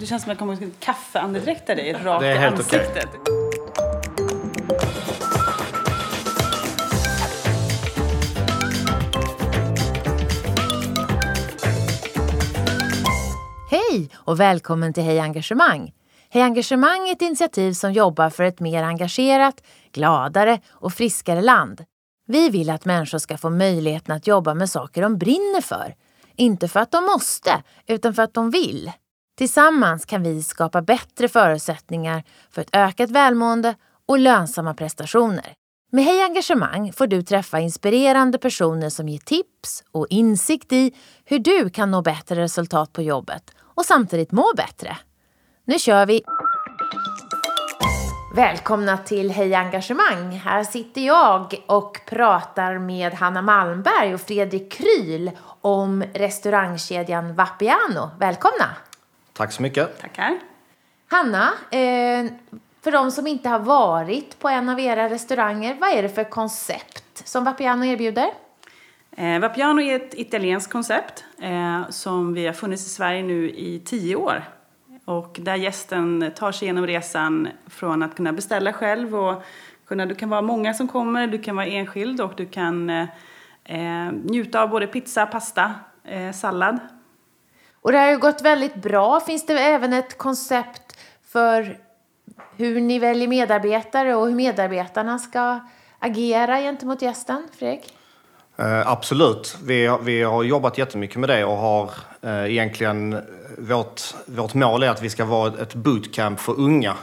Det känns som att jag kommer kaffeandedräkta dig rakt Det är i helt okej. ansiktet. Hej och välkommen till Hej Engagemang. Hej Engagemang är ett initiativ som jobbar för ett mer engagerat, gladare och friskare land. Vi vill att människor ska få möjligheten att jobba med saker de brinner för. Inte för att de måste, utan för att de vill. Tillsammans kan vi skapa bättre förutsättningar för ett ökat välmående och lönsamma prestationer. Med Hej Engagemang får du träffa inspirerande personer som ger tips och insikt i hur du kan nå bättre resultat på jobbet och samtidigt må bättre. Nu kör vi! Välkomna till Hej Engagemang. Här sitter jag och pratar med Hanna Malmberg och Fredrik Kryl om restaurangkedjan Vapiano. Välkomna! Tack så mycket. Tackar. Hanna, eh, för de som inte har varit på en av era restauranger, vad är det för koncept som Vapiano erbjuder? Eh, Vapiano är ett italienskt koncept eh, som vi har funnits i Sverige nu i tio år. Och där gästen tar sig igenom resan från att kunna beställa själv och kunna, du kan vara många som kommer, du kan vara enskild och du kan eh, njuta av både pizza, pasta, eh, sallad. Och det har ju gått väldigt bra. Finns det även ett koncept för hur ni väljer medarbetare och hur medarbetarna ska agera gentemot gästen, Fredrik? Eh, absolut. Vi, har- vi har jobbat jättemycket med det och har eh, egentligen vårt, vårt mål är att vi ska vara ett bootcamp för unga.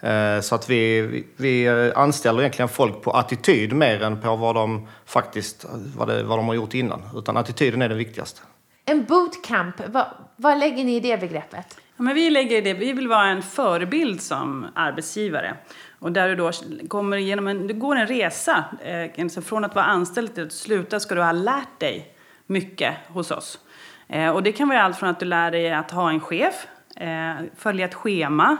Eh, så att vi, vi, vi anställer egentligen folk på attityd mer än på vad de faktiskt vad, det, vad de har gjort innan. Utan attityden är det viktigaste. En bootcamp, vad, vad lägger ni i det begreppet? Ja, men vi, lägger det, vi vill vara en förebild som arbetsgivare. Och där du då kommer genom en, det går en resa. Eh, alltså från att vara anställd till att sluta ska du ha lärt dig mycket hos oss. Eh, och det kan vara allt från att du lär dig att ha en chef, eh, följa ett schema,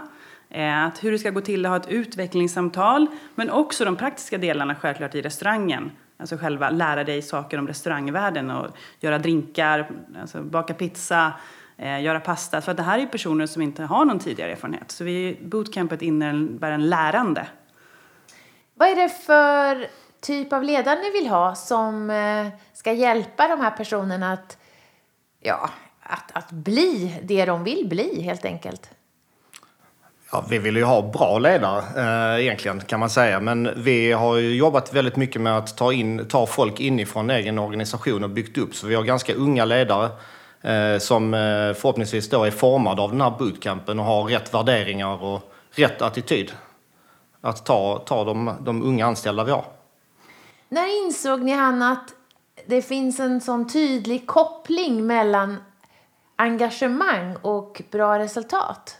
eh, att hur det ska gå till att ha ett utvecklingssamtal, men också de praktiska delarna självklart i restaurangen. Alltså själva lära dig saker om restaurangvärlden och göra drinkar, alltså baka pizza, eh, göra pasta. För att det här är personer som inte har någon tidigare erfarenhet. Så vi, bootcampet innebär en lärande. Vad är det för typ av ledare ni vill ha som eh, ska hjälpa de här personerna att, ja, att, att bli det de vill bli, helt enkelt? Ja, vi vill ju ha bra ledare eh, egentligen kan man säga. Men vi har ju jobbat väldigt mycket med att ta, in, ta folk inifrån egen organisation och byggt upp. Så vi har ganska unga ledare som eh, förhoppningsvis då är formade av den här bootcampen och har rätt värderingar och rätt attityd. Att ta, ta de, de unga anställda vi har. När insåg ni, Hanna, att det finns en sån tydlig koppling mellan engagemang och bra resultat?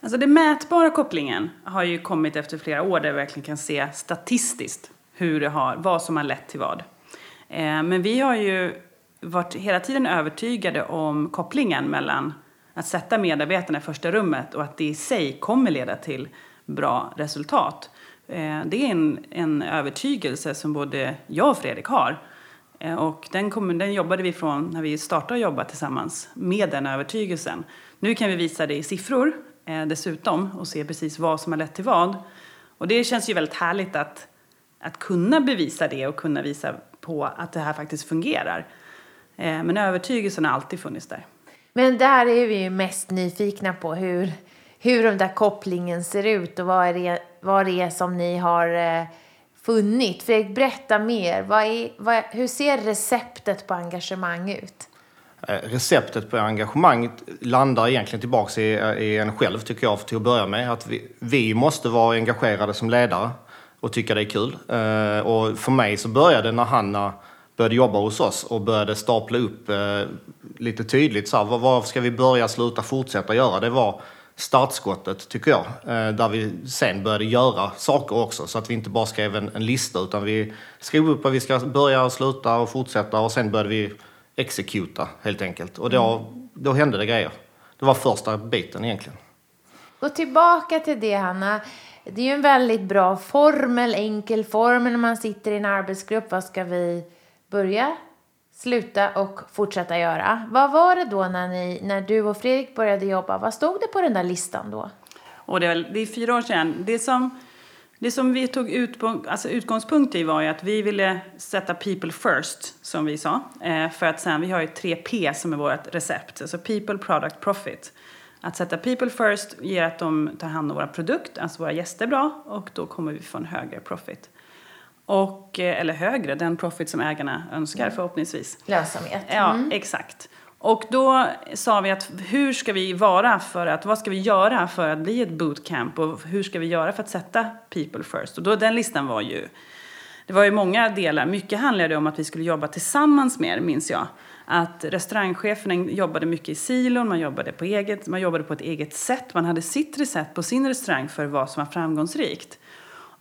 Alltså den mätbara kopplingen har ju kommit efter flera år där vi verkligen kan se statistiskt hur det har, vad som har lett till vad. Eh, men vi har ju varit hela tiden övertygade om kopplingen mellan att sätta medarbetarna i första rummet och att det i sig kommer leda till bra resultat. Eh, det är en, en övertygelse som både jag och Fredrik har. Eh, och den, kom, den jobbade vi från när vi startade att jobba tillsammans med den övertygelsen. Nu kan vi visa det i siffror eh, dessutom och se precis vad som har lett till vad. Och det känns ju väldigt härligt att, att kunna bevisa det och kunna visa på att det här faktiskt fungerar. Eh, men övertygelsen har alltid funnits där. Men där är vi ju mest nyfikna på hur, hur den där kopplingen ser ut och vad är det, vad det är som ni har eh, funnit. Fredrik, berätta mer. Vad är, vad, hur ser receptet på engagemang ut? Eh, Receptet på engagemang landar egentligen tillbaka i, i en själv, tycker jag, till att börja med. Att vi, vi måste vara engagerade som ledare och tycka det är kul. Och för mig så började när Hanna började jobba hos oss och började stapla upp eh, lite tydligt så här, vad, vad ska vi börja, sluta, fortsätta göra? Det var startskottet, tycker jag. Eh, där vi sen började göra saker också. Så att vi inte bara skrev en, en lista utan vi skrev upp vad vi ska börja, sluta och fortsätta och sen började vi exekuta helt enkelt. Och då, då hände det grejer. Det var första biten egentligen. Gå tillbaka till det, Hanna. Det är ju en väldigt bra formel, enkel formel när man sitter i en arbetsgrupp. Vad ska vi börja, sluta och fortsätta göra. Vad var det då när, ni, när du och Fredrik började jobba? Vad stod det på den där listan då? Och det, är, det är fyra år sedan. Det som, det som vi tog utpunkt, alltså utgångspunkt i var ju att vi ville sätta people first, som vi sa. Eh, för att sen, vi har ju tre P som är vårt recept. Alltså people, product, profit. Att sätta people first ger att de tar hand om våra produkt, alltså våra gäster bra. Och då kommer vi få en högre profit. Och, eh, eller högre, den profit som ägarna önskar mm. förhoppningsvis. Lönsamhet. Ja, mm. exakt. Och då sa vi att hur ska vi vara för att, vad ska vi göra för att bli ett bootcamp och hur ska vi göra för att sätta people first? Och då, den listan var ju, det var ju många delar. Mycket handlade om att vi skulle jobba tillsammans mer, minns jag. Att restaurangcheferna jobbade mycket i silon, man jobbade, på eget, man jobbade på ett eget sätt. Man hade sitt recept på sin restaurang för vad som var framgångsrikt.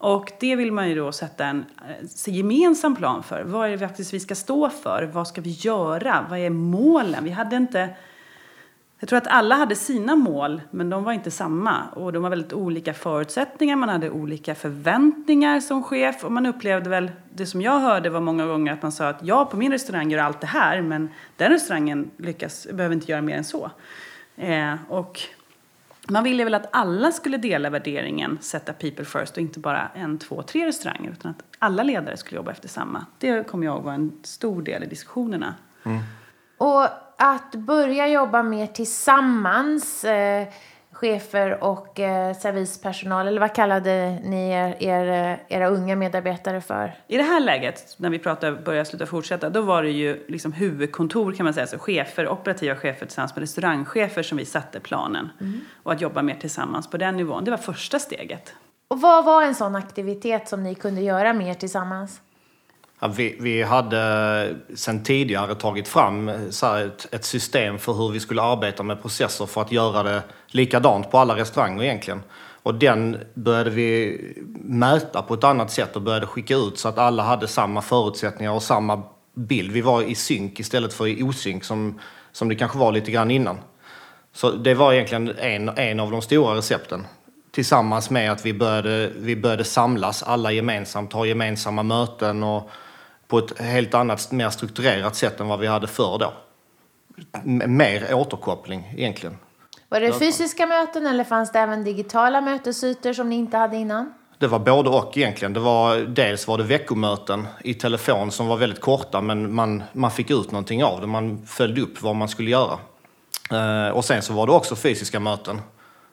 Och det vill man ju då sätta en eh, gemensam plan för. Vad är det faktiskt vi ska stå för? Vad ska vi göra? Vad är målen? Vi hade inte... Jag tror att alla hade sina mål, men de var inte samma. Och de var väldigt olika förutsättningar, man hade olika förväntningar som chef. Och man upplevde väl, det som jag hörde var många gånger att man sa att jag på min restaurang gör allt det här, men den restaurangen lyckas, behöver inte göra mer än så. Eh, och man ville väl att alla skulle dela värderingen sätta people first och inte bara en, två, tre restauranger utan att alla ledare skulle jobba efter samma. Det kommer jag ihåg var en stor del i diskussionerna. Mm. Och att börja jobba mer tillsammans eh, chefer och eh, servispersonal, eller vad kallade ni er, er, era unga medarbetare för? I det här läget, när vi pratar börja, sluta, fortsätta, då var det ju liksom huvudkontor kan man säga, så chefer, operativa chefer tillsammans med restaurangchefer som vi satte planen. Mm. Och att jobba mer tillsammans på den nivån, det var första steget. Och vad var en sån aktivitet som ni kunde göra mer tillsammans? Ja, vi, vi hade sen tidigare tagit fram eh, så ett, ett, system för hur vi skulle arbeta med processer för att göra det likadant på alla restauranger egentligen. Och den började vi mäta på ett annat sätt och började skicka ut så att alla hade samma förutsättningar och samma bild. Vi var i synk istället för i osynk som, som det kanske var lite grann innan. Så det var egentligen en, en av de stora recepten. Tillsammans med att vi började, vi började samlas alla gemensamt, ha gemensamma möten och på ett helt annat, mer strukturerat sätt än vad vi hade förr då. Mer återkoppling egentligen. Var det fysiska möten eller fanns det även digitala mötesytor som ni inte hade innan? Det var både och egentligen. Det var, dels var det veckomöten i telefon som var väldigt korta men man, man fick ut någonting av det. Man följde upp vad man skulle göra. Eh, och sen så var det också fysiska möten.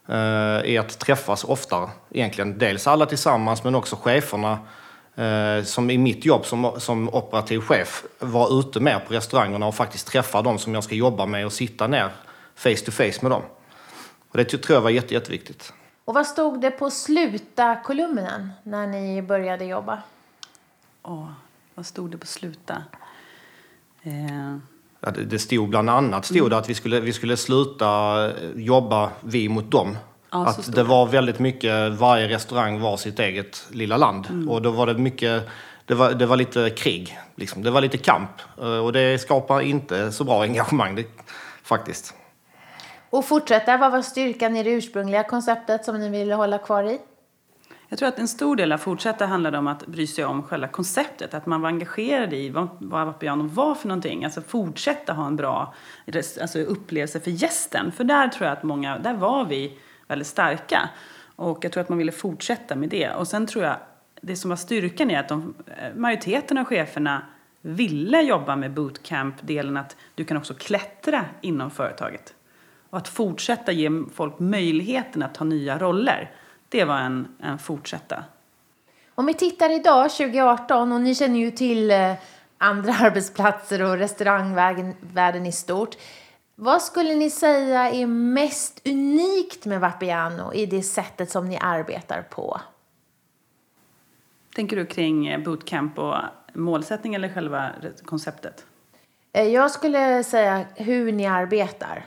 Eh, I att träffas oftare egentligen. Dels alla tillsammans men också cheferna som i mitt jobb som, som operativ chef var ute mer på restaurangerna och faktiskt träffa de som jag ska jobba med och sitta ner face to face med dem. Och det tror jag var jätte, jätteviktigt. Och vad stod det på sluta-kolumnen när ni började jobba? Åh, vad stod det på sluta? Eh... Ja, det, det stod bland annat stod mm. det att vi skulle, vi skulle sluta jobba vi mot dem. Ja, att det var väldigt mycket, varje restaurang var sitt eget lilla land. Mm. Och då var det mycket, det var, det var lite krig. Liksom. Det var lite kamp. Eh, och det skapar inte så bra engagemang det, faktiskt. Och fortsätta, vad var styrkan i det ursprungliga konceptet som ni ville hålla kvar i? Jag tror att en stor del av fortsätta handlade om att bry sig om själva konceptet. Att man var engagerad i vad, vad Vapiano var för någonting. Alltså fortsätta ha en bra alltså upplevelse för gästen. För där tror jag att många, där var vi väldigt starka. Och jag tror att man ville fortsätta med det. Och sen tror jag, det som var styrkan är att de, eh, majoriteten av cheferna ville jobba med bootcamp-delen att du kan också klättra inom företaget. Och att fortsätta ge folk möjligheten att ta nya roller, det var en, en fortsätta. Om vi tittar idag, 2018, och ni känner ju till eh, andra arbetsplatser och restaurangvärlden i stort. Vad skulle ni säga är mest unikt med Vapiano i det sättet som ni arbetar på? Tänker du kring bootcamp och målsättning eller själva konceptet? Eh, jag skulle säga hur ni arbetar.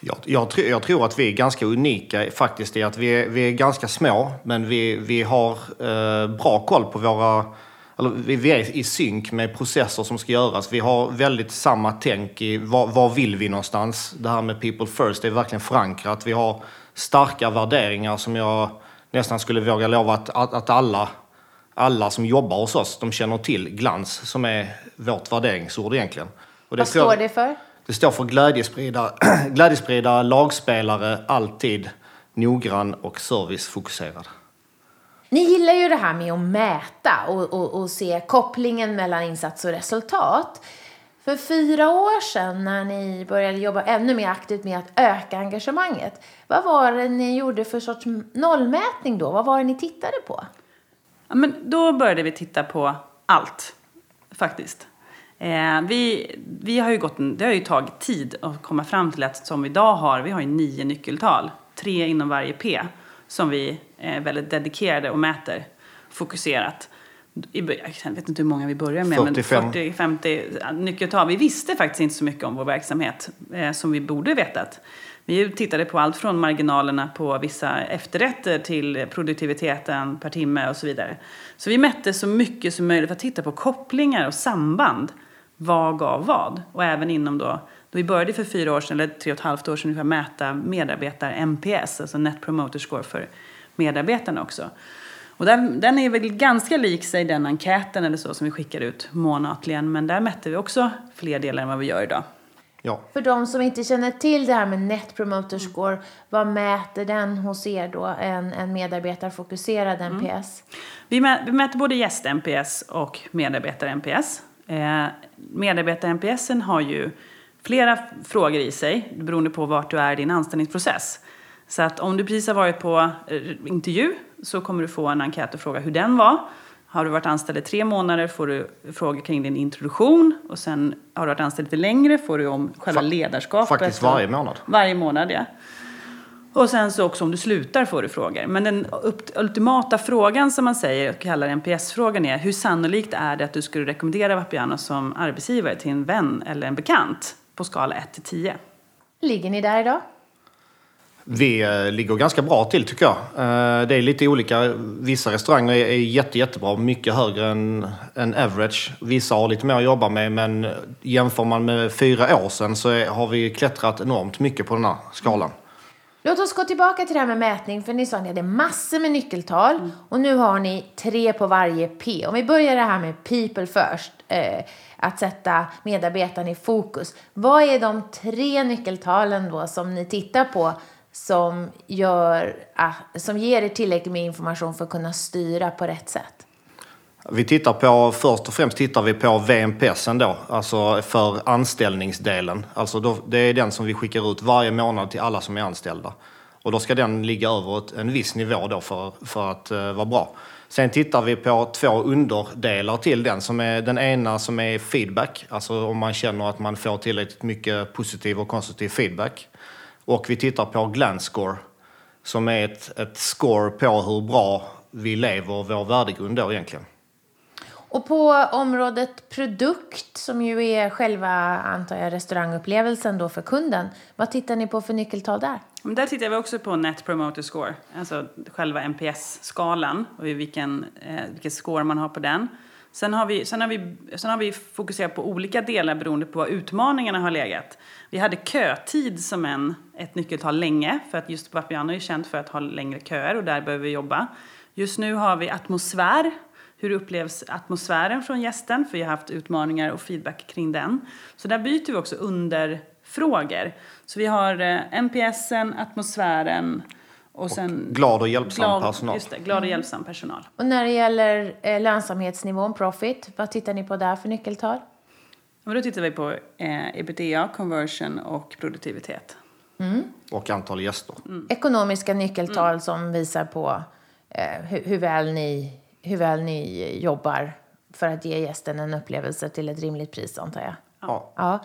Jag, jag, jag, tror att vi är ganska unika faktiskt i att vi är, vi är ganska små men vi, vi har eh, bra koll på våra eller vi är i synk med processer som ska göras. Vi har väldigt samma tänk i var, var vill vi någonstans. Det här med people first det är verkligen förankrat. Vi har starka värderingar som jag nästan skulle våga lova att, att, att alla alla som jobbar hos oss, de känner till glans som är vårt värderingsord egentligen. Vad står det för? Det står för glädjesprida, glädjesprida lagspelare, alltid noggrann och servicefokuserad. Ni gillar ju det här med att mäta och, och, och se kopplingen mellan insats och resultat. För fyra år sedan när ni började jobba ännu mer aktivt med att öka engagemanget, vad var det ni gjorde för sorts nollmätning då? Vad var det ni tittade på? Ja, men då började vi titta på allt, faktiskt. Eh, vi, vi har ju gått, det har ju tagit tid att komma fram till att som vi idag har, vi har ju nio nyckeltal, tre inom varje P, som vi är väldigt dedikerade och mäter fokuserat. Jag vet inte hur många vi börjar med, 45. men 40-50 nyckeltal. Vi visste faktiskt inte så mycket om vår verksamhet eh, som vi borde vetat. Vi tittade på allt från marginalerna på vissa efterrätter till produktiviteten per timme och så vidare. Så vi mätte så mycket som möjligt för att titta på kopplingar och samband. Vad gav vad? Och även inom då, då vi började för fyra år sedan, eller tre och ett halvt år sedan, ungefär mäta medarbetar-NPS, alltså Net Promoter Score för medarbetarna också. Och där, den är väl ganska lik sig den enkäten eller så som vi skickar ut månatligen, men där mätte vi också fler delar än vad vi gör idag. Ja. För de som inte känner till det här med Net Promoter Score, vad mäter den hos er då? En, en medarbetarfokuserad NPS? Vi, mä, vi mäter både gäst-NPS och medarbetar-NPS. Eh, medarbetar-NPSen har ju flera frågor i sig beroende på vart du är i din anställningsprocess. Så att om du precis har varit på eh, intervju så kommer du få en enkät och fråga hur den var. Har du varit anställd i tre månader får du frågor kring din introduktion och sen har du varit anställd lite längre får du om själva Fa- ledarskapet. faktiskt varje månad. Varje månad, ja. Och sen så också om du slutar får du frågor. Men den ultimata frågan som man säger, och kallar NPS-frågan är hur sannolikt är det att du skulle rekommendera Vapiano som arbetsgivare till en vän eller en bekant på skala 1 till 10? Ligger ni där idag? Vi eh, ligger ganska bra till tycker jag. Eh, det är lite olika. Vissa restauranger är, jätte, jättebra, mycket högre än, än average. Vissa har lite mer att jobba med, men jämför man med fyra år sedan så har vi klättrat enormt mycket på den här skalan. Låt oss gå tillbaka till det här med mätning, för ni sa att ni hade massor med nyckeltal och nu har ni tre på varje P. Om vi börjar det här med people first, eh, att sätta medarbetaren i fokus. Vad är de tre nyckeltalen då som ni tittar på som, gör, ah, som ger er tillräckligt med information för att kunna styra på rätt sätt? Vi tittar på, först och främst tittar vi på VMPS då, alltså för anställningsdelen. Alltså då, det är den som vi skickar ut varje månad till alla som är anställda. Och då ska den ligga över ett, en viss nivå då för, för att uh, vara bra. Sen tittar vi på två underdelar till den. Som är, den ena som är feedback, alltså om man känner att man får tillräckligt mycket positiv och konstruktiv feedback. Och vi tittar på glance score, som är ett, ett score på hur bra vi lever vår värdegrund då egentligen. Och på området produkt, som ju är själva, antar jag, restaurangupplevelsen då för kunden. Vad tittar ni på för nyckeltal där? Men där tittar vi också på Net Promoter Score, alltså själva NPS-skalan och vilken, eh, vilken score man har på den. Sen har, vi, sen, har vi, sen har vi fokuserat på olika delar beroende på var utmaningarna har legat. Vi hade kötid som en, ett nyckeltal länge, för att just Vapiano är känt för att ha längre köer och där behöver vi jobba. Just nu har vi atmosfär, hur upplevs atmosfären från gästen? För vi har haft utmaningar och feedback kring den. Så där byter vi också underfrågor. Så vi har eh, NPSen, atmosfären och sen... Glad och hjälpsam glad, personal. Just det, glad och hjälpsam personal. Och när det gäller eh, lönsamhetsnivån, profit, vad tittar ni på där för nyckeltal? Och då tittar vi på eh, ebitda, conversion och produktivitet. Och antal gäster. Ekonomiska nyckeltal som visar på eh, hur, hur, väl ni, hur väl ni jobbar för att ge gästen en upplevelse till ett rimligt pris, antar jag. Ja. Ja,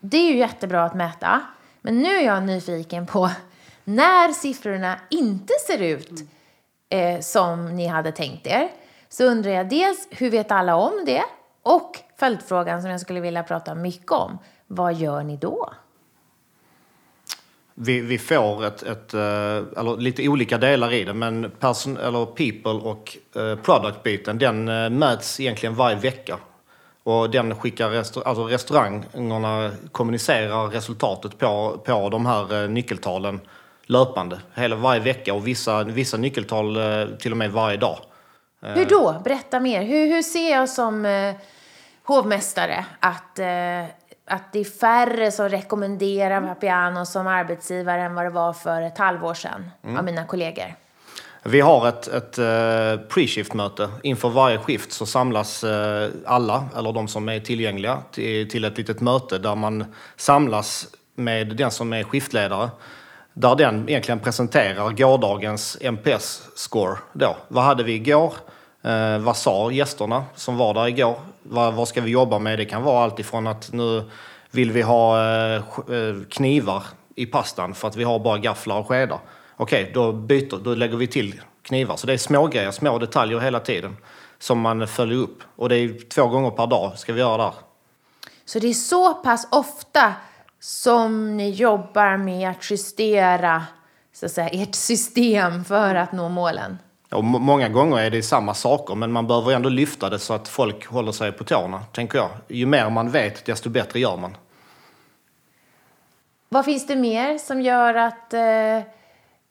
det är ju jättebra att mäta. Men nu är jag nyfiken på när siffrorna inte ser ut eh, som ni hade tänkt er. Så undrar jag dels, hur vet alla om det? Och följdfrågan som jag skulle vilja prata mycket om. Vad gör ni då? Vi, vi får ett, ett, eh, eller lite olika delar i det, men person, eller people och eh, product-biten den eh, mäts egentligen varje vecka. Och den skickar restaur, alltså restaurangerna kommunicerar resultatet på, på de här nyckeltalen löpande, hela varje vecka och vissa, vissa nyckeltal till och med varje dag. Hur då? Berätta mer. Hur, hur ser jag som eh, hovmästare att, eh, att det är färre som rekommenderar Vapiano som arbetsgivare än vad det var för ett halvår sedan av mina kollegor? Vi har ett, ett uh, pre-shift-möte. Inför varje skift så samlas uh, alla, eller de som är tillgängliga, till, ett litet möte där man samlas med den som är skiftledare. Där den egentligen presenterar gårdagens NPS-score. Då. Vad hade vi igår? Uh, vad sa gästerna som var där igår? Vad, vad ska vi jobba med? Det kan vara allt ifrån att nu vill vi ha eh, eh, knivar i pastan för att vi har bara gafflar och skedar okej, okay, då byter, då lägger vi till knivar. Så det är små grejer, små detaljer hela tiden som man följer upp. Och det är två gånger per dag ska vi göra där. Så det är så pass ofta som ni jobbar med att justera så att säga, ert system för att nå målen? Ja, många gånger är det samma saker, men man behöver ändå lyfta det så att folk håller sig på tårna, tänker jag. Ju mer man vet, desto bättre gör man. Vad finns det mer som gör att eh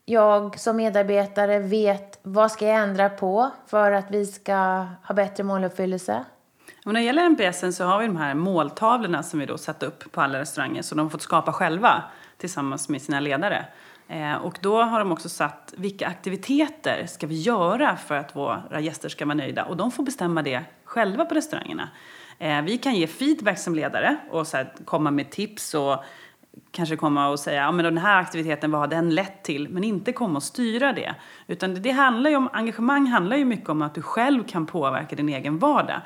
jag som medarbetare vet vad ska jag ändra på för att vi ska ha bättre måluppfyllelse? Och när det gäller NPS så har vi de här måltavlorna som vi då satt upp på alla restauranger som de har fått skapa själva tillsammans med sina ledare. Eh, och då har de också satt vilka aktiviteter ska vi göra för att våra gäster ska vara nöjda och de får bestämma det själva på restaurangerna. Eh, vi kan ge feedback som ledare och så komma med tips och kanske komma och säga ja, men den här aktiviteten, vad har den lett till? Men inte komma och styra det. Utan det handlar ju om, engagemang handlar ju mycket om att du själv kan påverka din egen vardag.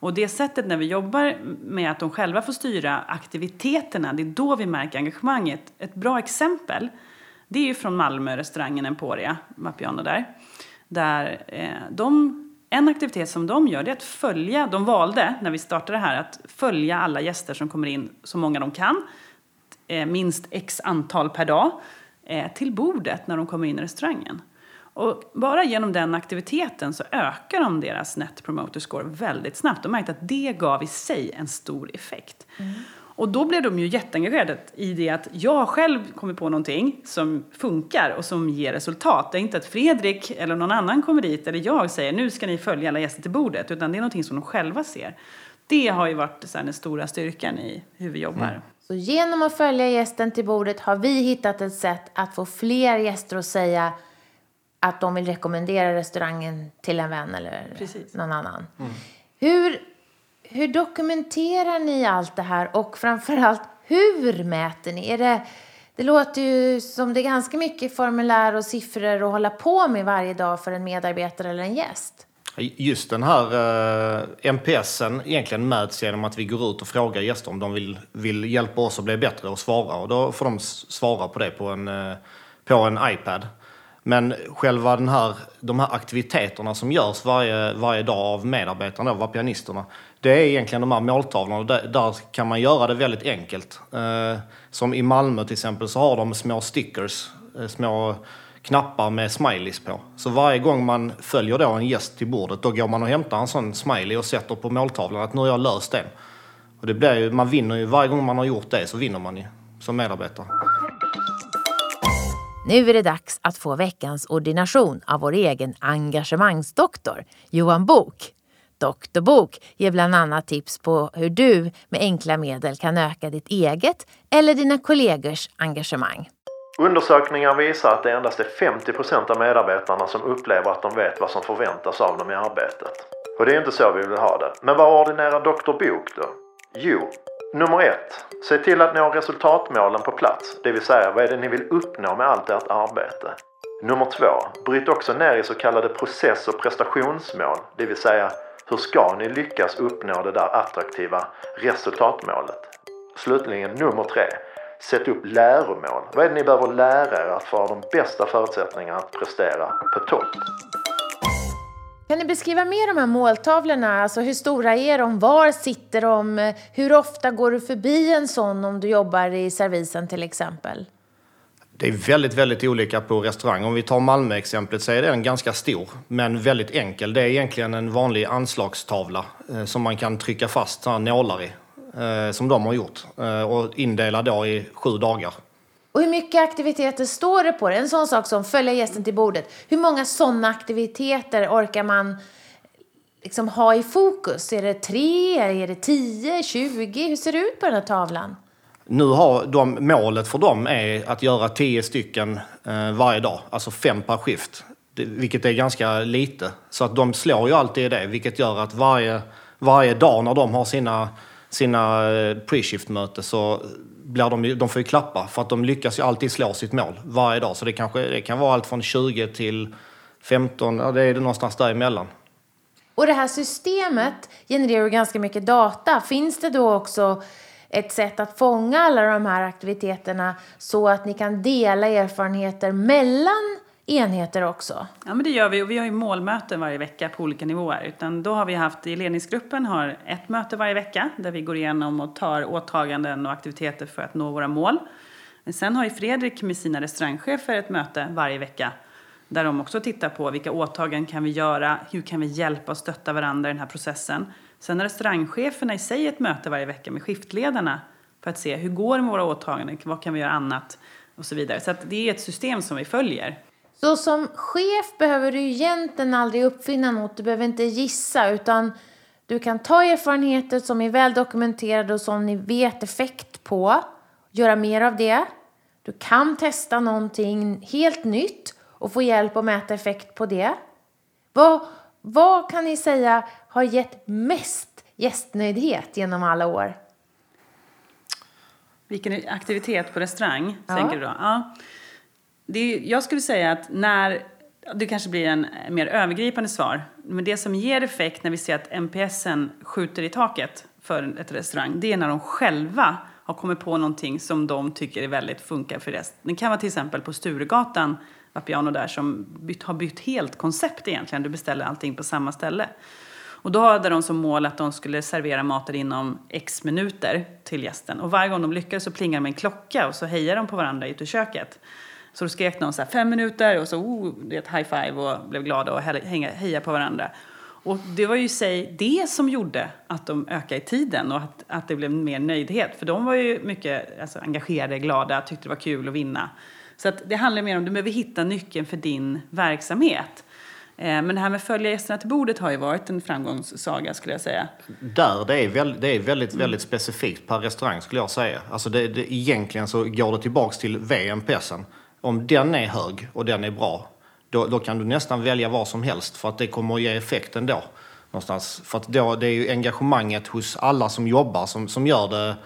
Och det sättet när vi jobbar med att de själva får styra aktiviteterna, det är då vi märker engagemanget. Ett bra exempel, det är ju från Malmö, restaurangen Emporia, Mappiano där. Där eh, de, en aktivitet som de gör, det är att följa, de valde när vi startade det här, att följa alla gäster som kommer in, så många de kan eh, minst x antal per dag eh, till bordet när de kommer in i restaurangen. Och bara genom den aktiviteten så ökar de deras net promoter score väldigt snabbt. De märkte att det gav i sig en stor effekt. Mm. Och då blev de ju jätteengagerade i det att jag själv kommer på någonting som funkar och som ger resultat. Det är inte att Fredrik eller någon annan kommer dit eller jag säger nu ska ni följa alla gäster till bordet utan det är någonting som de själva ser. Det har ju varit så här, den stora styrkan i hur vi jobbar. Mm. Så genom att följa gästen till bordet har vi hittat ett sätt att få fler gäster att säga att de vill rekommendera restaurangen till en vän eller Precis. någon annan. Mm. Hur, hur dokumenterar ni allt det här och framförallt hur mäter ni? Är det, det låter ju som det är ganska mycket formulär och siffror att hålla på med varje dag för en medarbetare eller en gäst. Just den här eh, MPSen egentligen mäts genom att vi går ut och frågar gäster om de vill, vill hjälpa oss att bli bättre och svara. Och då får de svara på det på en, eh, på en iPad. Men själva den här, de här aktiviteterna som görs varje, varje dag av medarbetarna, av pianisterna, det är egentligen de här måltavlorna. Där, där kan man göra det väldigt enkelt. Eh, som i Malmö till exempel så har de små stickers, eh, små knappar med smileys på. Så varje gång man följer då en gäst till bordet, då går man och hämtar en sån smiley och sätter på måltavlan att nu har jag löst den. Och det blir ju, man vinner ju, varje gång man har gjort det så vinner man ju som medarbetare. Nu är det dags att få veckans ordination av vår egen engagemangsdoktor, Johan Bok. Doktor Bok ger bland annat tips på hur du med enkla medel kan öka ditt eget eller dina kollegors engagemang. Undersökningar visar att det endast är 50% av medarbetarna som upplever att de vet vad som förväntas av dem i arbetet. Och det är inte så vi vill ha det. Men vad ordinerar doktor Bok då? Jo, nummer ett. Se till att nå resultatmålen på plats. Det vill säga, vad är det ni vill uppnå med allt ert arbete? Nummer två. Bryt också ner i så kallade process och prestationsmål. Det vill säga, hur ska ni lyckas uppnå det där attraktiva resultatmålet? Slutligen nummer tre. Sätt upp läromål. Vad är det ni behöver lära er att få de bästa förutsättningarna att prestera på topp? Kan ni beskriva mer de här måltavlorna? Alltså hur stora är de? Var sitter de? Hur ofta går du förbi en sån om du jobbar i servisen till exempel? Det är väldigt, väldigt olika på restaurang. Om vi tar Malmö-exemplet så är den ganska stor, men väldigt enkel. Det är egentligen en vanlig anslagstavla eh, som man kan trycka fast nålar i eh, som de har gjort eh, och indela då i sju dagar. Och hur mycket aktiviteter står det på det? En sån sak som följa gästen till bordet. Hur många sådana aktiviteter orkar man liksom ha i fokus? Är det tre, är det tio, tjugo? Hur ser det ut på den här tavlan? Nu har de, målet för dem är att göra tio stycken eh, varje dag, alltså fem per skift. Det, vilket är ganska lite. Så att de slår ju alltid i det, vilket gör att varje, varje dag när de har sina, sina eh, pre-shift-möte så blir de, de får ju klappa för att de lyckas ju alltid slå sitt mål varje dag. Så det, kanske, det kan vara allt från 20 till 15, ja, det är det någonstans däremellan. Och det här systemet genererar ju ganska mycket data. Finns det då också ett sätt att fånga alla de här aktiviteterna så att ni kan dela erfarenheter mellan enheter också? Ja, men det gör vi. Och vi har ju målmöten varje vecka på olika nivåer. Utan då har vi haft, i ledningsgruppen har ett möte varje vecka där vi går igenom och tar åtaganden och aktiviteter för att nå våra mål. Men sen har ju Fredrik med sina restaurangchefer ett möte varje vecka där de också tittar på vilka åtaganden kan vi göra, hur kan vi hjälpa och stötta varandra i den här processen. Sen har restaurangcheferna i sig ett möte varje vecka med skiftledarna för att se hur går det med våra åtaganden, vad kan vi göra annat och så vidare. Så att det är ett system som vi följer. Så som chef behöver du egentligen aldrig uppfinna något, du behöver inte gissa utan du kan ta erfarenheter som är väl dokumenterade och som ni vet effekt på, göra mer av det. Du kan testa någonting helt nytt och få hjälp att mäta effekt på det. Vad, vad kan ni säga har gett mest gästnöjdhet genom alla år? Vilken aktivitet på restaurang, Ja. tänker du då? Ja. Det är, jag skulle säga att när, det kanske blir en mer övergripande svar, men det som ger effekt när vi ser att NPSen skjuter i taket för ett restaurang, det är när de själva har kommit på någonting som de tycker är väldigt funkar för resten. Det kan vara till exempel på Sturegatan, Vapiano där, som bytt, har bytt helt koncept egentligen. Du beställer allting på samma ställe. Och då hade de som mål att de skulle servera maten inom x minuter till gästen. Och varje gång de lyckades så plingade de en klocka och så hejade de på varandra ute i köket. Så då skrek någon så här fem minuter och så oh, det är ett high five och blev glada och hejade heja på varandra. Och det var ju sig det som gjorde att de ökade i tiden och att, att det blev mer nöjdhet. För de var ju mycket alltså, engagerade, glada, tyckte det var kul att vinna. Så att det handlar mer om att du behöver hitta nyckeln för din verksamhet. Eh, Men det här med följa gästerna till bordet har ju varit en framgångssaga skulle jag säga. Där, det är, väl, det är väldigt, väldigt specifikt per restaurang skulle jag säga. Alltså det, det, egentligen så går det tillbaks till VMPSen. Om den är hög och den är bra, då, då kan du nästan välja vad som helst för att det kommer att ge effekt ändå. Någonstans. För att då, det är ju engagemanget hos alla som jobbar som, som, gör, det,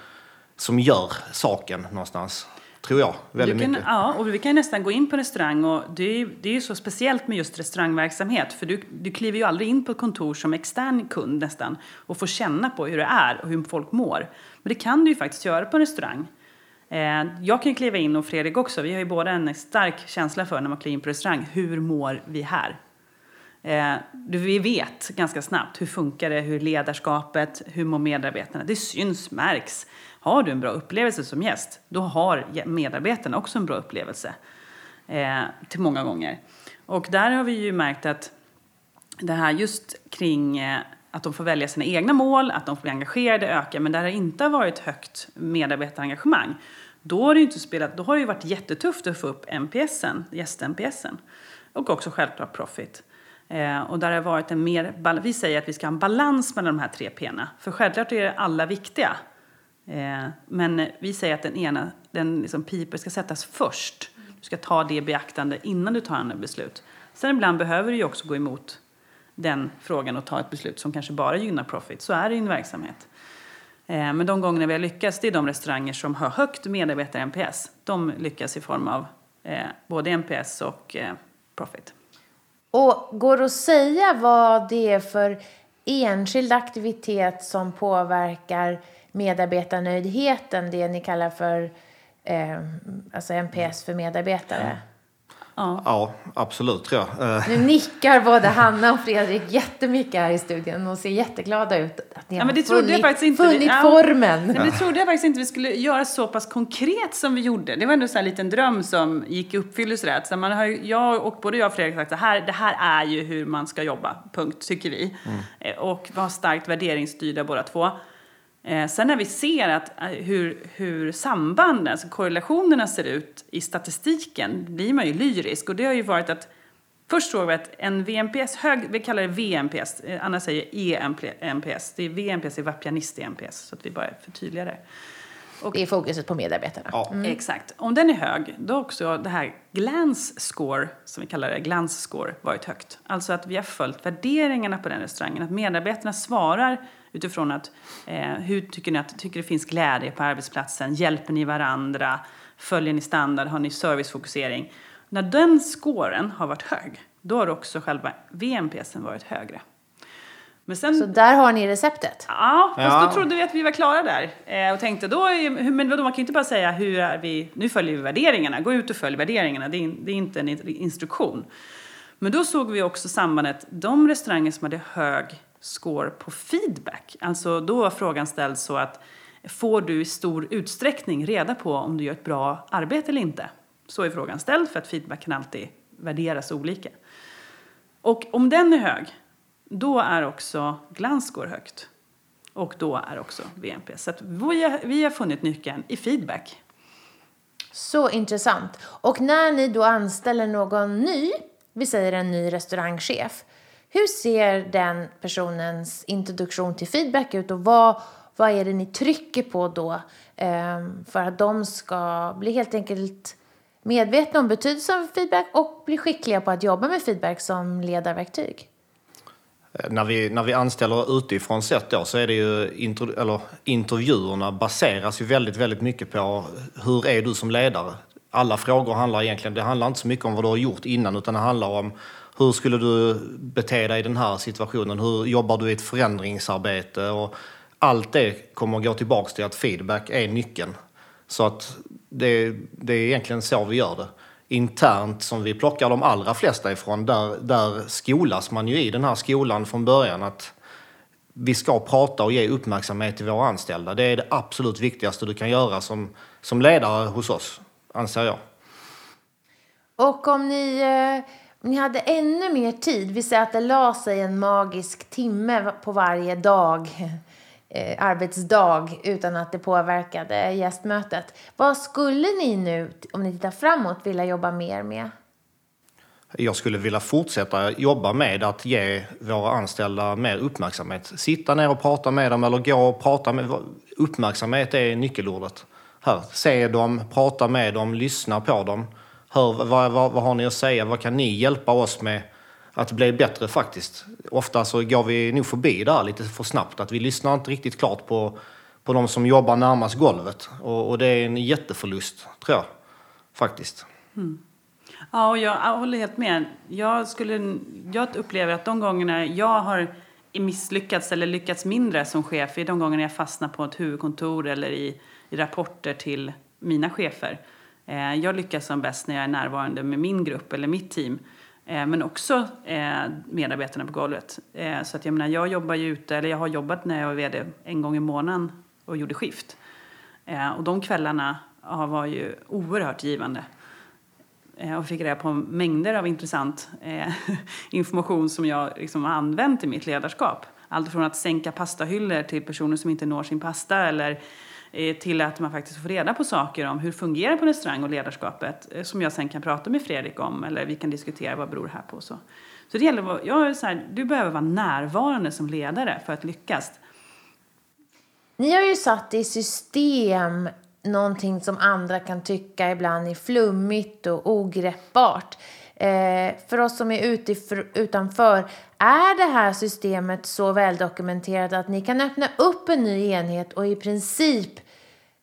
som gör saken någonstans. Tror jag, väldigt kan, mycket. Ja, och vi kan ju nästan gå in på restaurang och det är, det är ju så speciellt med just restaurangverksamhet för du, du kliver ju aldrig in på ett kontor som extern kund nästan och får känna på hur det är och hur folk mår. Men det kan du ju faktiskt göra på en restaurang. Eh, jag kan ju kliva in och Fredrik också, vi har ju båda en stark känsla för när man kliver in på restaurang, hur mår vi här? Eh, vi vet ganska snabbt hur funkar det, hur ledarskapet, hur mår medarbetarna. Det syns, märks. Har du en bra upplevelse som gäst, då har medarbetarna också en bra upplevelse. Eh, till många gånger. Och där har vi ju märkt att det här just kring att de får välja sina egna mål, att de får bli engagerade öka. men där det inte har varit högt medarbetarengagemang, då har det ju inte spelat, då har det ju varit jättetufft att få upp NPSen, gäst-NPSen. Och också självklart profit. Eh, och där har det varit en mer, vi säger att vi ska ha en balans mellan de här tre P'na. För självklart är alla viktiga. Eh, men vi säger att den ena, den liksom piper ska sättas först. Du ska ta det i beaktande innan du tar andra beslut. Sen ibland behöver du ju också gå emot den frågan och ta ett beslut som kanske bara gynnar profit. Så är det i en verksamhet. Eh, Men de gångerna vi har lyckats, det är de restauranger som har högt medarbetar-NPS. De lyckas i form av eh, både NPS och eh, profit. Och går det att säga vad det är för enskild aktivitet som påverkar medarbetarnöjdheten, det ni kallar för eh, alltså NPS för medarbetare? Ja, absolut tror jag. Eh, Nu nickar både Hanna och Fredrik jättemycket här i studion och ser jätteglada ut. Att ni Ja, har men det jag funnit, faktiskt inte. funnit Ja. formen. Nej, men det trodde jag faktiskt inte vi skulle göra så pass konkret som vi gjorde. Det var ändå så här en liten dröm som gick i uppfyllelse. Rätt. Så man har, jag och både jag och Fredrik har sagt att här, det här är ju hur man ska jobba, punkt, tycker vi. Eh, Och vi har starkt värderingsstyrda båda två. Eh, sen när vi ser att, eh, hur, hur sambanden, alltså korrelationerna ser ut i statistiken, blir man ju lyrisk. Och det har ju varit att Först såg vi att en VMPS, hög, vi kallar det VMPS, eh, Anna säger EMPS. Det är VMPS är vapianist EMPS, så att vi bara förtydligar det. Det är fokuset på medarbetarna. Ja. Exakt. Om den är hög, då har också det här glance score, som vi kallar det, glance score, varit högt. Alltså att vi har följt värderingarna på den restaurangen. Att medarbetarna svarar utifrån att eh, hur tycker ni att tycker det finns glädje på arbetsplatsen? Hjälper ni varandra? Följer ni standard? Har ni servicefokusering? När den scoren har varit hög, då har också själva VMPSen varit högre. Men sen, Så där har ni receptet. Ja, fast Ja. då trodde vi att vi var klara där. Eh, och tänkte då, men vadå, man kan ju inte bara säga hur är vi, nu följer vi värderingarna, gå ut och följ värderingarna, det är, det är inte en instruktion. Men då såg vi också sambandet, de restauranger som hade hög score på feedback, alltså då var frågan ställd så att får du i stor utsträckning reda på om du gör ett bra arbete eller inte? Så är frågan ställd för att feedback kan alltid värderas olika. Och om den är hög, då är också glanscore högt. Och då är också VNP. Så att vi, har, vi har funnit nyckeln i feedback. Så intressant. Och när ni då anställer någon ny, vi säger en ny restaurangchef, hur ser den personens introduktion till feedback ut och vad, vad är det ni trycker på då ehm, för att de ska bli helt enkelt medvetna om betydelsen av feedback och bli skickliga på att jobba med feedback som ledarverktyg? Eh, när vi, när vi anställer utifrån sett då så är det ju intro, eller, intervjuerna baseras ju väldigt, väldigt mycket på hur är du som ledare? Alla frågor handlar egentligen, det handlar inte så mycket om vad du har gjort innan utan det handlar om hur skulle du bete dig i den här situationen? Hur jobbar du i ett förändringsarbete? Och allt det kommer att gå tillbaka till att feedback är nyckeln. Så att det, det är egentligen så vi gör det. Internt som vi plockar de allra flesta ifrån, där, där skolas man ju i den här skolan från början att vi ska prata och ge uppmärksamhet till våra anställda. Det är det absolut viktigaste du kan göra som, som ledare hos oss, anser jag. Och om ni, eh, ni hade ännu mer tid, vi säger att det la sig en magisk timme på varje dag, eh, arbetsdag, utan att det påverkade gästmötet. Vad skulle ni nu, om ni tittar framåt, vilja jobba mer med? Jag skulle vilja fortsätta jobba med att ge våra anställda mer uppmärksamhet. Sitta ner och prata med dem eller gå och prata med... Uppmärksamhet är nyckelordet. Här, se dem, prata med dem, lyssna på dem. Hör, vad, vad, vad har ni att säga? Vad kan ni hjälpa oss med att bli bättre faktiskt? Ofta så går vi nog förbi där lite för snabbt. Att vi lyssnar inte riktigt klart på, på de som jobbar närmast golvet. Och, och det är en jätteförlust, tror jag. Faktiskt. Mm. Ja, och jag, jag håller helt med. Jag, skulle, jag upplever att de gångerna jag har misslyckats eller lyckats mindre som chef är de gångerna jag fastnar på ett huvudkontor eller i, i rapporter till mina chefer. Eh, jag lyckas som bäst när jag är närvarande med min grupp eller mitt team. Eh, men också eh, medarbetarna på golvet. Så att jag menar, jag jobbar ju ute, eller jag har jobbat när jag var vd en gång i månaden och gjorde skift. Och de kvällarna var ju oerhört givande. Jag och fick reda på mängder av intressant information som jag liksom har använt i mitt ledarskap. Allt från att sänka pastahyllor till personer som inte når sin pasta eller Eh, till att man faktiskt får reda på saker om hur det fungerar på restaurang och ledarskapet eh, som jag sen kan prata med Fredrik om eller vi kan diskutera vad beror det här på. Så, så det gäller, att vara- jag är så här, du behöver vara närvarande som ledare för att lyckas. Ni har ju satt i system någonting som andra kan tycka ibland är flummigt och ogreppbart. Eh, för oss som är utanför, är det här systemet så väldokumenterat att ni kan öppna upp en ny enhet och i princip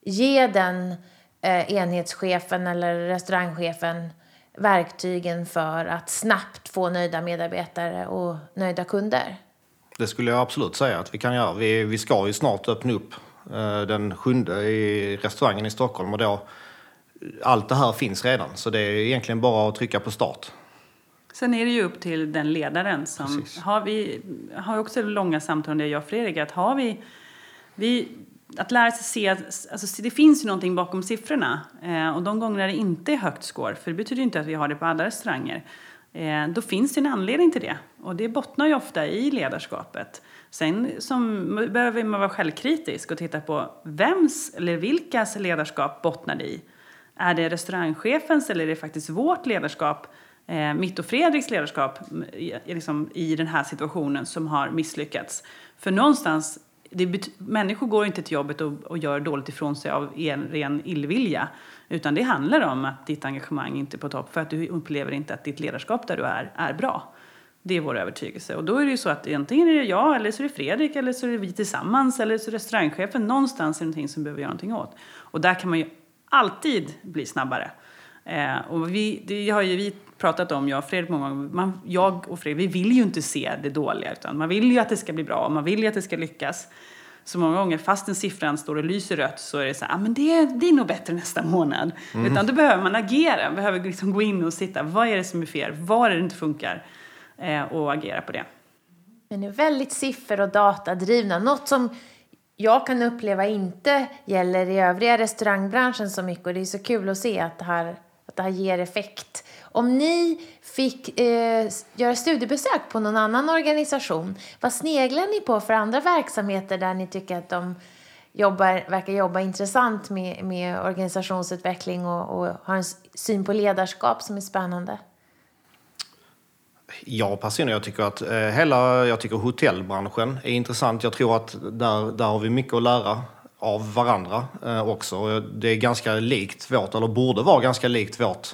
ge den eh, enhetschefen eller restaurangchefen verktygen för att snabbt få nöjda medarbetare och nöjda kunder? Det skulle jag absolut säga att vi kan göra. Vi, vi ska ju snart öppna upp eh, den sjunde i restaurangen i Stockholm och då allt det här finns redan så det är egentligen bara att trycka på start. Sen är det ju upp till den ledaren som... Precis. Har vi har också långa samtal det, jag och Fredrik, att har vi... vi att lära sig se alltså, det finns ju någonting bakom siffrorna. Eh, och de gånger det inte är högt score, för det betyder inte att vi har det på alla restauranger, eh, då finns det en anledning till det. Och det bottnar ju ofta i ledarskapet. Sen som, behöver man vara självkritisk och titta på vems eller vilkas ledarskap bottnar det i. Är det restaurangchefens eller är det faktiskt vårt ledarskap eh, mitt och Fredriks ledarskap i, liksom, i den här situationen som har misslyckats. För någonstans, det människor går inte till jobbet och, och gör dåligt ifrån sig av en ren illvilja. Utan det handlar om att ditt engagemang inte är på topp för att du upplever inte att ditt ledarskap där du är, är bra. Det är vår övertygelse. Och då är det ju så att antingen är det jag, eller så är det Fredrik, eller så är det vi tillsammans, eller så är det restaurangchefen. Någonstans är det någonting som behöver göra någonting åt. Och där kan man ju alltid bli snabbare. Eh, och vi, det har ju vi pratat om, jag och Fredrik många gånger. Man, jag och Fredrik, vi vill ju inte se det dåliga, utan man vill ju att det ska bli bra, man vill ju att det ska lyckas. Så många gånger, fast en siffran står och lyser rött, så är det så här, ah, men det blir nog bättre nästa månad. Mm. Utan då behöver man agera, behöver liksom gå in och sitta, vad är det som är fel, var är det inte funkar? Eh, och agera på det. Men är väldigt siffer och datadrivna, något som jag kan uppleva inte gäller i övriga restaurangbranschen så mycket och det är så kul att se att det här, att det här ger effekt. Om ni fick eh, göra studiebesök på någon annan organisation, vad sneglar ni på för andra verksamheter där ni tycker att de jobbar, verkar jobba intressant med, med organisationsutveckling och, och har en syn på ledarskap som är spännande? Jag personligen jag tycker att eh, hela jag tycker hotellbranschen är intressant. Jag tror att där, där har vi mycket att lära av varandra eh, också. Det är ganska likt vårt, eller borde vara ganska likt vårt,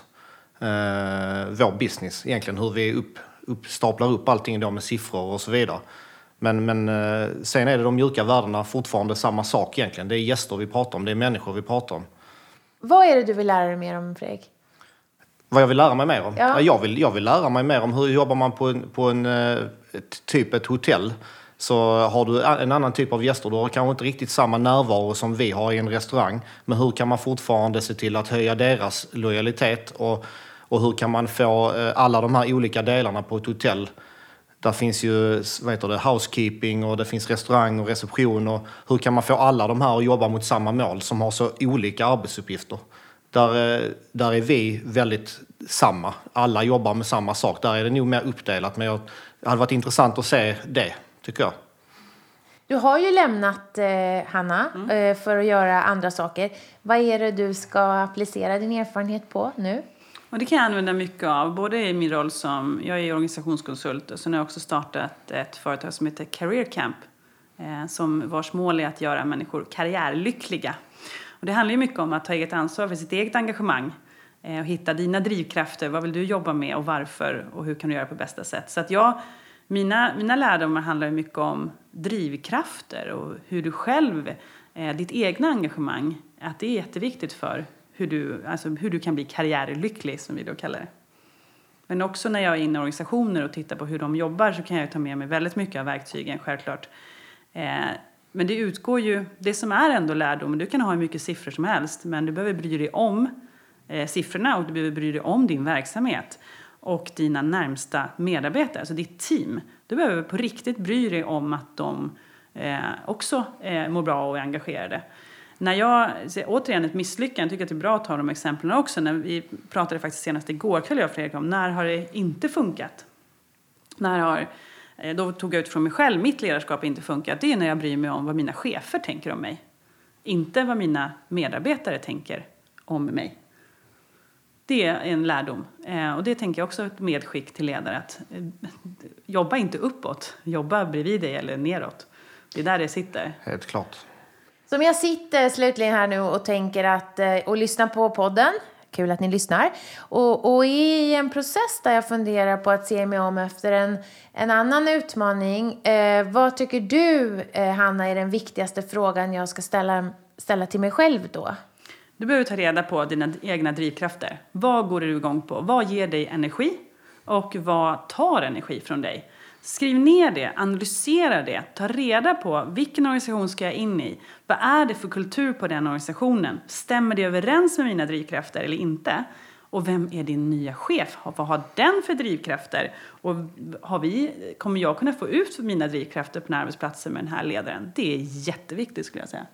eh, vår business egentligen. Hur vi upp, upp, staplar upp allting då med siffror och så vidare. Men, men eh, sen är det de mjuka värdena fortfarande samma sak egentligen. Det är gäster vi pratar om, det är människor vi pratar om. Vad är det du vill lära dig mer om Fredrik? Vad jag vill lära mig mer om? Ja. Jag, vill, jag vill lära mig mer om hur jobbar man på en, på en eh, typ ett hotell. Så har du en annan typ av gäster, du har kanske inte riktigt samma närvaro som vi har i en restaurang. Men hur kan man fortfarande se till att höja deras lojalitet? Och, och hur kan man få eh, alla de här olika delarna på ett hotell där finns ju vad heter det, housekeeping och det finns restaurang och reception. Och hur kan man få alla de här att jobba mot samma mål som har så olika arbetsuppgifter? Där, eh, där är vi väldigt samma. Alla jobbar med samma sak. Där är det nog mer uppdelat. Men jag, det hade varit intressant att se det, tycker jag. Du har ju lämnat eh, Hanna mm. eh, för att göra andra saker. Vad är det du ska applicera din erfarenhet på nu? Och det kan jag använda mycket av, både i min roll som, jag är organisationskonsult och sen har jag också startat ett företag som heter Career Camp. Eh, som vars mål är att göra människor karriärlyckliga. Och det handlar ju mycket om att ta eget ansvar för sitt eget engagemang eh, och hitta dina drivkrafter. Vad vill du jobba med och varför och hur kan du göra på bästa sätt? Så att jag, mina, mina lärdomar handlar mycket om drivkrafter och hur du själv, eh, ditt egna engagemang, att det är jätteviktigt för hur du, alltså hur du kan bli karriärlycklig som vi då kallar det. Men också när jag är inne i organisationer och tittar på hur de jobbar så kan jag ta med mig väldigt mycket av verktygen självklart. Eh, men det utgår ju, det som är ändå lärdom, du kan ha hur mycket siffror som helst men du behöver bry dig om eh, siffrorna och du behöver bry dig om din verksamhet och dina närmsta medarbetare, alltså ditt team. Du behöver på riktigt bry dig om att de eh, också eh, mår bra och är engagerade. När jag, återigen ett misslyckande, jag tycker att det är bra att ta de exemplen också. När vi pratade faktiskt senast igår kväll jag och Fredrik om när har det inte funkat? När har eh, då tog jag utifrån mig själv, mitt ledarskap har inte funkat. Det är när jag bryr mig om vad mina chefer tänker om mig. Inte vad mina medarbetare tänker om mig. Det är en lärdom. Eh, och det tänker jag också ett medskick till ledare. Att eh, jobba inte uppåt, jobba bredvid dig eller neråt. Det är där det sitter. Helt klart. Som jag sitter slutligen här nu och tänker att, och lyssnar på podden Kul att ni lyssnar. Och, och i en process där jag funderar på att se mig om efter en, en annan utmaning. Eh, vad tycker du, eh, Hanna, är den viktigaste frågan jag ska ställa, ställa till mig själv då? Du behöver ta reda på dina egna drivkrafter. Vad går du igång på? Vad ger dig energi? Och vad tar energi från dig? Skriv ner det, analysera det, ta reda på vilken organisation ska jag in i? Vad är det för kultur på den organisationen? Stämmer det överens med mina drivkrafter eller inte? Och vem är din nya chef? Vad har den för drivkrafter? Och har vi, kommer jag kunna få ut mina drivkrafter på arbetsplatsen med den här ledaren? Det är jätteviktigt skulle jag säga.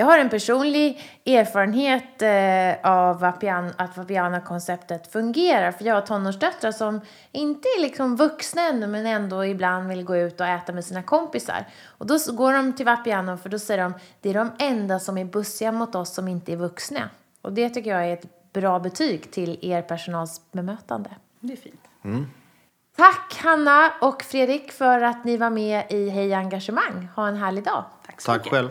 Jag har en personlig erfarenhet eh, av att Vapiana-konceptet fungerar. För jag har tonårsdöttrar som inte är liksom vuxna ännu men ändå ibland vill gå ut och äta med sina kompisar. Och då går de till Vapiano för då säger de det är de enda som är bussiga mot oss som inte är vuxna. Och det tycker jag är ett bra betyg till er personals bemötande. Det är fint. Tack Hanna och Fredrik för att ni var med i Hej Engagemang. Ha en härlig dag. Tack så Tack mycket. själv.